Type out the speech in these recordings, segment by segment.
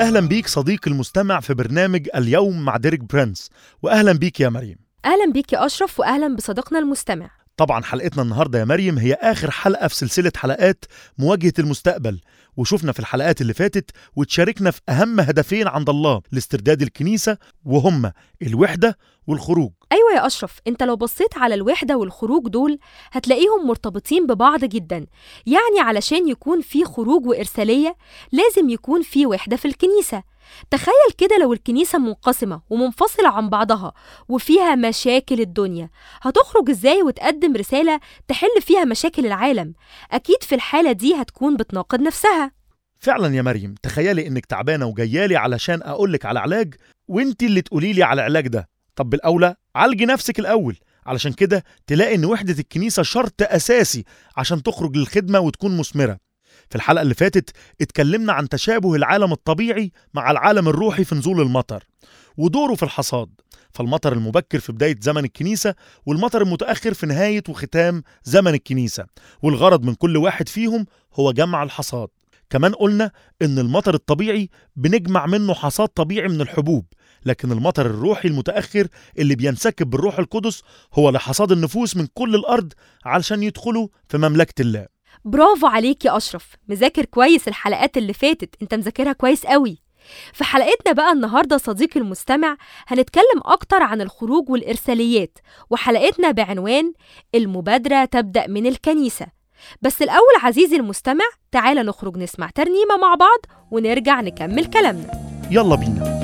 أهلا بيك صديقي المستمع في برنامج اليوم مع ديريك برينس واهلا بيك يا مريم. أهلا بيك يا أشرف وأهلا بصديقنا المستمع. طبعا حلقتنا النهارده يا مريم هي آخر حلقة في سلسلة حلقات مواجهة المستقبل وشفنا في الحلقات اللي فاتت وتشاركنا في أهم هدفين عند الله لاسترداد الكنيسة وهما الوحدة والخروج. أيوة يا أشرف أنت لو بصيت على الوحدة والخروج دول هتلاقيهم مرتبطين ببعض جدا يعني علشان يكون في خروج وإرسالية لازم يكون في وحدة في الكنيسة. تخيل كده لو الكنيسة منقسمة ومنفصلة عن بعضها وفيها مشاكل الدنيا هتخرج إزاي وتقدم رسالة تحل فيها مشاكل العالم؟ أكيد في الحالة دي هتكون بتناقض نفسها. فعلا يا مريم تخيلي إنك تعبانة وجايالي علشان أقولك على علاج وانت اللي تقولي لي على العلاج ده. طب بالأولى عالجي نفسك الأول علشان كده تلاقي إن وحدة الكنيسة شرط أساسي عشان تخرج للخدمة وتكون مثمرة. في الحلقة اللي فاتت اتكلمنا عن تشابه العالم الطبيعي مع العالم الروحي في نزول المطر ودوره في الحصاد. فالمطر المبكر في بداية زمن الكنيسة والمطر المتأخر في نهاية وختام زمن الكنيسة. والغرض من كل واحد فيهم هو جمع الحصاد. كمان قلنا إن المطر الطبيعي بنجمع منه حصاد طبيعي من الحبوب لكن المطر الروحي المتأخر اللي بينسكب بالروح القدس هو لحصاد النفوس من كل الأرض علشان يدخلوا في مملكة الله. برافو عليك يا أشرف مذاكر كويس الحلقات اللي فاتت أنت مذاكرها كويس قوي في حلقتنا بقى النهاردة صديقي المستمع هنتكلم أكتر عن الخروج والإرساليات وحلقتنا بعنوان المبادرة تبدأ من الكنيسة. بس الأول عزيزي المستمع تعال نخرج نسمع ترنيمة مع بعض ونرجع نكمل كلامنا. يلا بينا.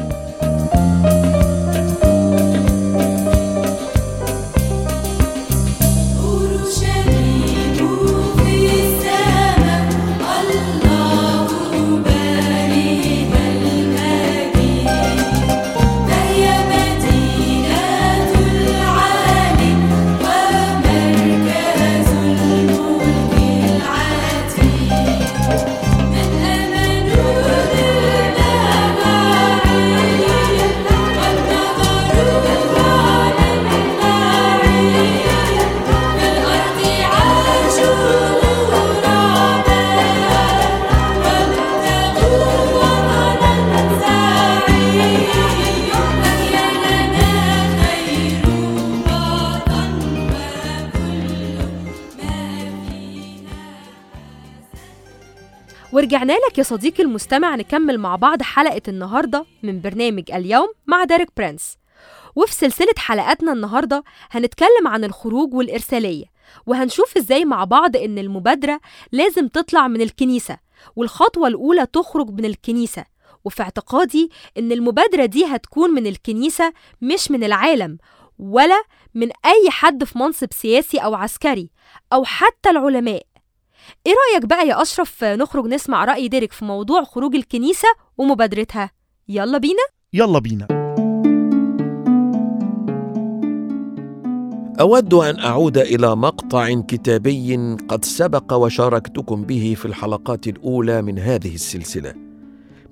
ورجعنا لك يا صديقي المستمع نكمل مع بعض حلقة النهاردة من برنامج اليوم مع ديريك برينس. وفي سلسلة حلقاتنا النهاردة هنتكلم عن الخروج والإرسالية وهنشوف إزاي مع بعض إن المبادرة لازم تطلع من الكنيسة والخطوة الأولى تخرج من الكنيسة. وفي اعتقادي إن المبادرة دي هتكون من الكنيسة مش من العالم ولا من أي حد في منصب سياسي أو عسكري أو حتى العلماء. إيه رأيك بقى يا أشرف نخرج نسمع رأي ديريك في موضوع خروج الكنيسة ومبادرتها؟ يلا بينا. يلا بينا. أود أن أعود إلى مقطع كتابي قد سبق وشاركتكم به في الحلقات الأولى من هذه السلسلة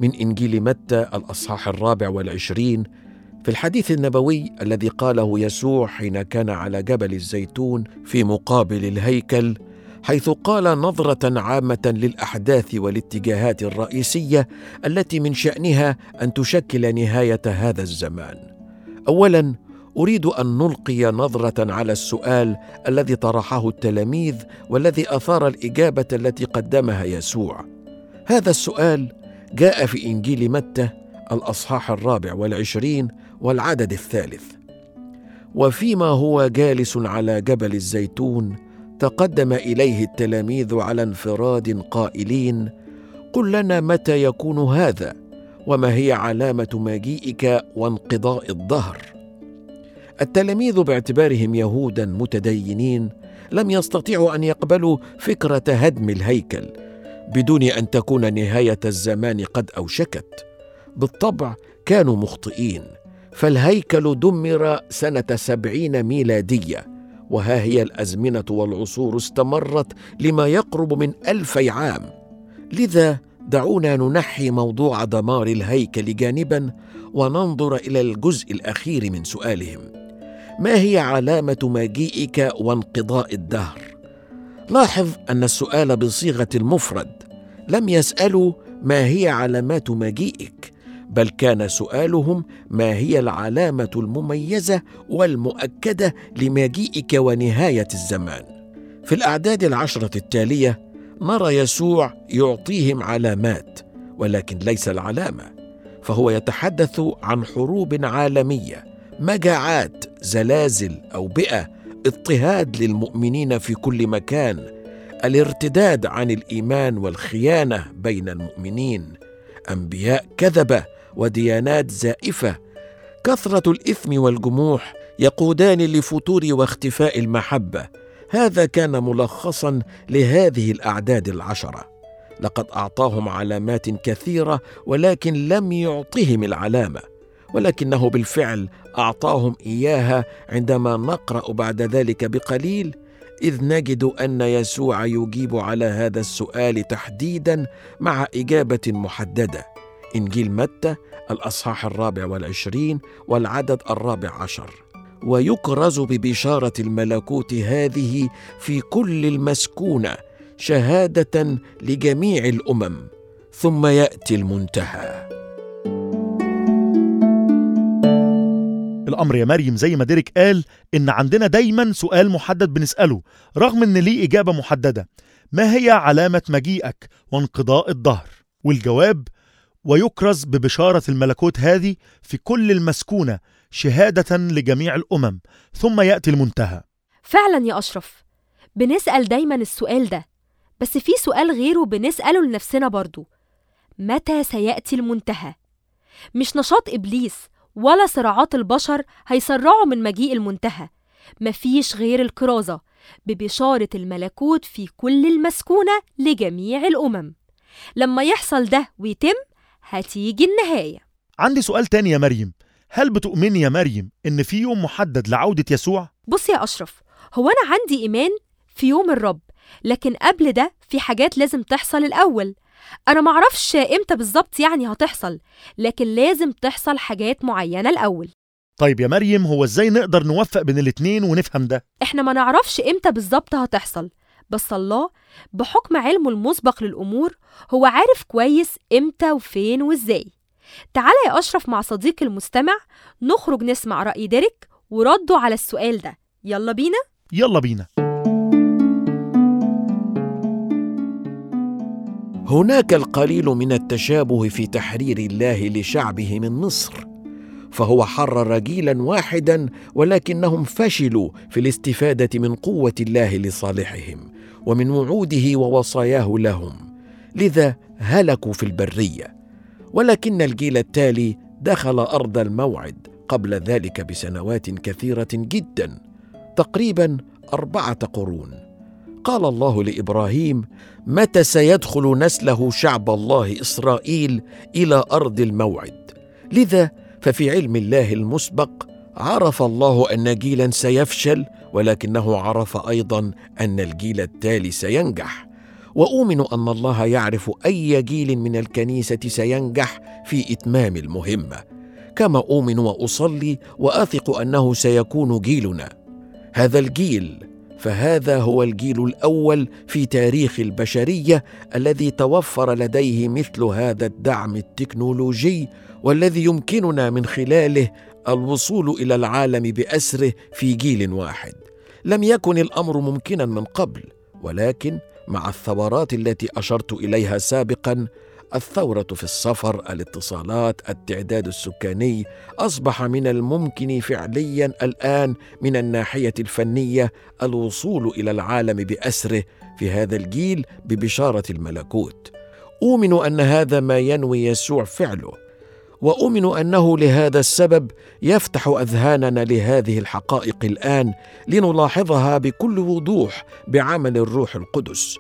من إنجيل متى الأصحاح الرابع والعشرين في الحديث النبوي الذي قاله يسوع حين كان على جبل الزيتون في مقابل الهيكل حيث قال نظرة عامة للأحداث والاتجاهات الرئيسية التي من شأنها أن تشكل نهاية هذا الزمان. اولا أريد أن نلقي نظرة على السؤال الذي طرحه التلاميذ والذي أثار الإجابة التي قدمها يسوع. هذا السؤال جاء في إنجيل متى الأصحاح الرابع والعشرين والعدد الثالث. وفيما هو جالس على جبل الزيتون تقدم إليه التلاميذ على انفراد قائلين قل لنا متى يكون هذا وما هي علامة مجيئك وانقضاء الدهر التلاميذ باعتبارهم يهودا متدينين لم يستطيعوا أن يقبلوا فكرة هدم الهيكل بدون أن تكون نهاية الزمان قد أوشكت. بالطبع كانوا مخطئين فالهيكل دمر سنة سبعين ميلادية وها هي الأزمنة والعصور استمرت لما يقرب من الفي عام. لذا دعونا ننحي موضوع دمار الهيكل جانبا وننظر إلى الجزء الأخير من سؤالهم. ما هي علامة مجيئك وانقضاء الدهر؟ لاحظ أن السؤال بصيغة المفرد. لم يسألوا ما هي علامات مجيئك. بل كان سؤالهم ما هي العلامة المميزة والمؤكدة لمجيئك ونهاية الزمان. في الأعداد العشرة التالية نرى يسوع يعطيهم علامات ولكن ليس العلامة فهو يتحدث عن حروب عالمية مجاعات زلازل اوبئه اضطهاد للمؤمنين في كل مكان الارتداد عن الإيمان والخيانة بين المؤمنين أنبياء كذبة وديانات زائفة. كثرة الإثم والجموح يقودان لفتور واختفاء المحبة. هذا كان ملخصا لهذه الأعداد العشرة. لقد أعطاهم علامات كثيرة ولكن لم يعطهم العلامة. ولكنه بالفعل أعطاهم إياها عندما نقرأ بعد ذلك بقليل إذ نجد أن يسوع يجيب على هذا السؤال تحديدا مع إجابة محددة. إنجيل متى الأصحاح الرابع والعشرين والعدد الرابع عشر. ويكرز ببشارة الملكوت هذه في كل المسكونة شهادة لجميع الأمم ثم يأتي المنتهى. الأمر يا مريم زي ما ديريك قال إن عندنا دايما سؤال محدد بنسأله رغم إن ليه إجابة محددة. ما هي علامة مجيئك وانقضاء الدهر؟ والجواب ويكرز ببشارة الملكوت هذه في كل المسكونة شهادة لجميع الأمم ثم يأتي المنتهى. فعلا يا أشرف بنسأل دايما السؤال ده بس في سؤال غيره بنسأله لنفسنا برضو. متى سيأتي المنتهى؟ مش نشاط إبليس ولا صراعات البشر هيسرعوا من مجيء المنتهى. مفيش غير الكرازة ببشارة الملكوت في كل المسكونة لجميع الأمم. لما يحصل ده ويتم هتيجي النهاية. عندي سؤال تاني يا مريم. هل بتؤمني يا مريم إن في يوم محدد لعودة يسوع؟ بص يا أشرف هو أنا عندي إيمان في يوم الرب لكن قبل ده في حاجات لازم تحصل الأول. أنا معرفش إمتى بالظبط يعني هتحصل لكن لازم تحصل حاجات معينة الأول. طيب يا مريم هو إزاي نقدر نوفق بين الاتنين ونفهم ده؟ إحنا ما نعرفش إمتى بالظبط هتحصل بس الله بحكم علمه المسبق للأمور هو عارف كويس إمتى وفين وإزاي. تعالى يا أشرف مع صديقي المستمع نخرج نسمع رأي ديريك ورده على السؤال ده. يلا بينا. يلا بينا. هناك القليل من التشابه في تحرير الله لشعبه من مصر. فهو حرر جيلا واحدا ولكنهم فشلوا في الاستفادة من قوة الله لصالحهم ومن وعوده ووصاياه لهم. لذا هلكوا في البرية. ولكن الجيل التالي دخل أرض الموعد قبل ذلك بسنوات كثيرة جدا تقريبا أربعة قرون. قال الله لإبراهيم متى سيدخل نسله شعب الله إسرائيل إلى أرض الموعد؟ لذا ففي علم الله المسبق عرف الله أن جيلا سيفشل ولكنه عرف أيضا أن الجيل التالي سينجح. وأؤمن أن الله يعرف أي جيل من الكنيسة سينجح في إتمام المهمة. كما أؤمن وأصلي وأثق أنه سيكون جيلنا. هذا الجيل فهذا هو الجيل الأول في تاريخ البشرية الذي توفر لديه مثل هذا الدعم التكنولوجي والذي يمكننا من خلاله الوصول إلى العالم بأسره في جيل واحد. لم يكن الأمر ممكنا من قبل ولكن مع الثورات التي أشرت إليها سابقا الثورة في السفر الاتصالات التعداد السكاني أصبح من الممكن فعليا الآن من الناحية الفنية الوصول إلى العالم بأسره في هذا الجيل ببشارة الملكوت. أؤمن أن هذا ما ينوي يسوع فعله وأؤمن أنه لهذا السبب يفتح أذهاننا لهذه الحقائق الآن لنلاحظها بكل وضوح بعمل الروح القدس.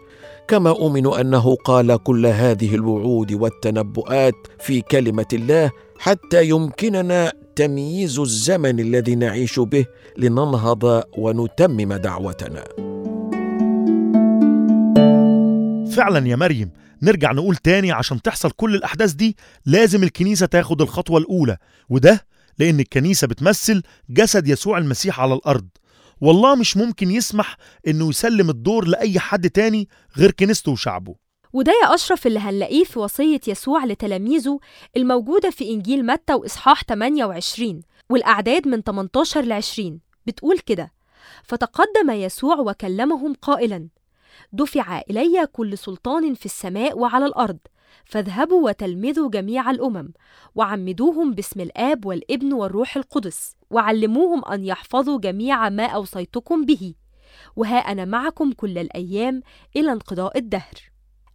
كما اؤمن أنه قال كل هذه الوعود والتنبؤات في كلمة الله حتى يمكننا تمييز الزمن الذي نعيش به لننهض ونتمم دعوتنا. فعلا يا مريم نرجع نقول تاني عشان تحصل كل الأحداث دي لازم الكنيسة تاخد الخطوة الأولى وده لأن الكنيسة بتمثل جسد يسوع المسيح على الأرض. والله مش ممكن يسمح إنه يسلم الدور لأي حد تاني غير كنيسته وشعبه. وده يا أشرف اللي هنلاقيه في وصية يسوع لتلاميذه الموجودة في إنجيل متى وإصحاح 28 والأعداد من 18 ل 20 بتقول كده فتقدم يسوع وكلمهم قائلا دفع إلي كل سلطان في السماء وعلى الأرض فاذهبوا وتلمذوا جميع الأمم وعمدوهم باسم الآب والابن والروح القدس وعلموهم أن يحفظوا جميع ما أوصيتكم به. وها أنا معكم كل الأيام إلى انقضاء الدهر.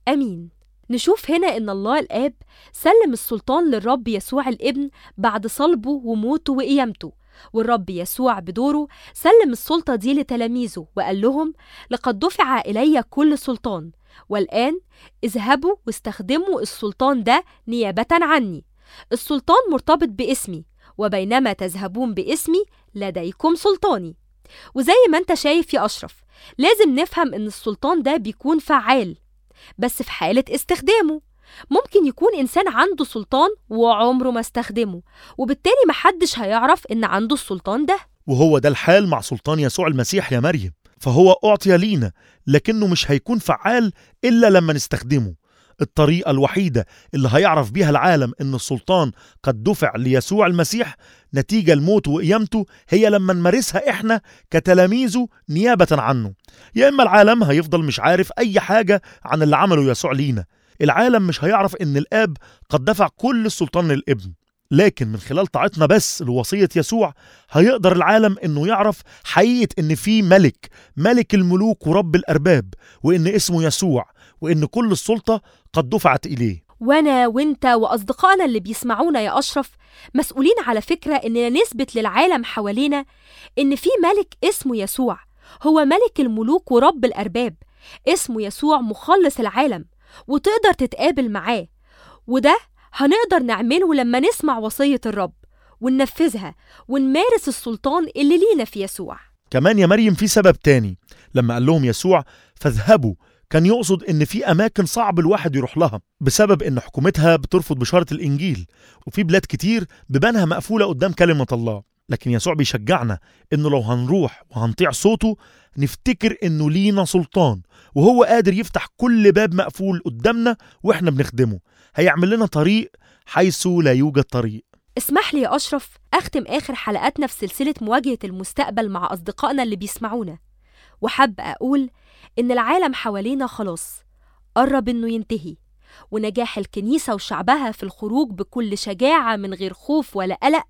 آمين. نشوف هنا إن الله الآب سلم السلطان للرب يسوع الابن بعد صلبه وموته وقيامته. والرب يسوع بدوره سلم السلطة دي لتلاميذه وقال لهم لقد دفع إلي كل سلطان والآن اذهبوا واستخدموا السلطان ده نيابة عني. السلطان مرتبط باسمي وبينما تذهبون باسمي لديكم سلطاني. وزي ما أنت شايف يا أشرف لازم نفهم إن السلطان ده بيكون فعال بس في حالة استخدامه. ممكن يكون إنسان عنده سلطان وعمره ما استخدمه وبالتالي محدش هيعرف إن عنده السلطان ده. وهو ده الحال مع سلطان يسوع المسيح يا مريم. فهو أعطي لينا لكنه مش هيكون فعال إلا لما نستخدمه. الطريقة الوحيدة اللي هيعرف بيها العالم إن السلطان قد دفع ليسوع المسيح نتيجة الموت وقيامته هي لما نمارسها إحنا كتلاميذه نيابة عنه. يا إما العالم هيفضل مش عارف أي حاجة عن اللي عمله يسوع لينا. العالم مش هيعرف إن الآب قد دفع كل السلطان للابن لكن من خلال طاعتنا بس لوصية يسوع هيقدر العالم إنه يعرف حقيقة إن في ملك ملك الملوك ورب الأرباب وإن اسمه يسوع وإن كل السلطة قد دفعت إليه. وأنا وأنت وأصدقائنا اللي بيسمعونا يا أشرف مسؤولين على فكرة إننا نثبت للعالم حوالينا إن في ملك اسمه يسوع هو ملك الملوك ورب الأرباب اسمه يسوع مخلص العالم. وتقدر تتقابل معاه. وده هنقدر نعمله لما نسمع وصية الرب وننفذها ونمارس السلطان اللي لينا في يسوع. كمان يا مريم في سبب تاني. لما قال لهم يسوع فاذهبوا. كان يقصد إن في أماكن صعب الواحد يروح لها بسبب إن حكومتها بترفض بشارة الإنجيل. وفي بلاد كتير بيبانها مقفولة قدام كلمة الله. لكن يسوع بيشجعنا إنه لو هنروح وهنطيع صوته نفتكر إنه لينا سلطان وهو قادر يفتح كل باب مقفول قدامنا وإحنا بنخدمه. هيعمل لنا طريق حيث لا يوجد طريق. اسمح لي يا أشرف أختم آخر حلقاتنا في سلسلة مواجهة المستقبل مع أصدقائنا اللي بيسمعونا. وحابة أقول إن العالم حوالينا خلاص قرب إنه ينتهي. ونجاح الكنيسة وشعبها في الخروج بكل شجاعة من غير خوف ولا قلق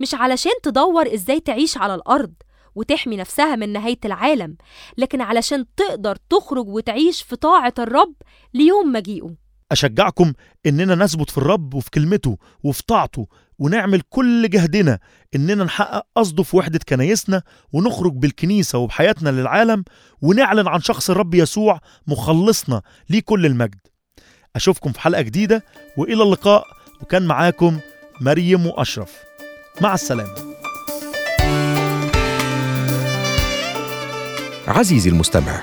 مش علشان تدور إزاي تعيش على الأرض وتحمي نفسها من نهاية العالم لكن علشان تقدر تخرج وتعيش في طاعة الرب ليوم مجيئه. أشجعكم إننا نثبت في الرب وفي كلمته وفي طاعته ونعمل كل جهدنا إننا نحقق قصده في وحدة كنايسنا ونخرج بالكنيسة وبحياتنا للعالم ونعلن عن شخص الرب يسوع مخلصنا ليه كل المجد. أشوفكم في حلقة جديدة وإلى اللقاء. وكان معاكم مريم وأشرف. مع السلامة. عزيزي المستمع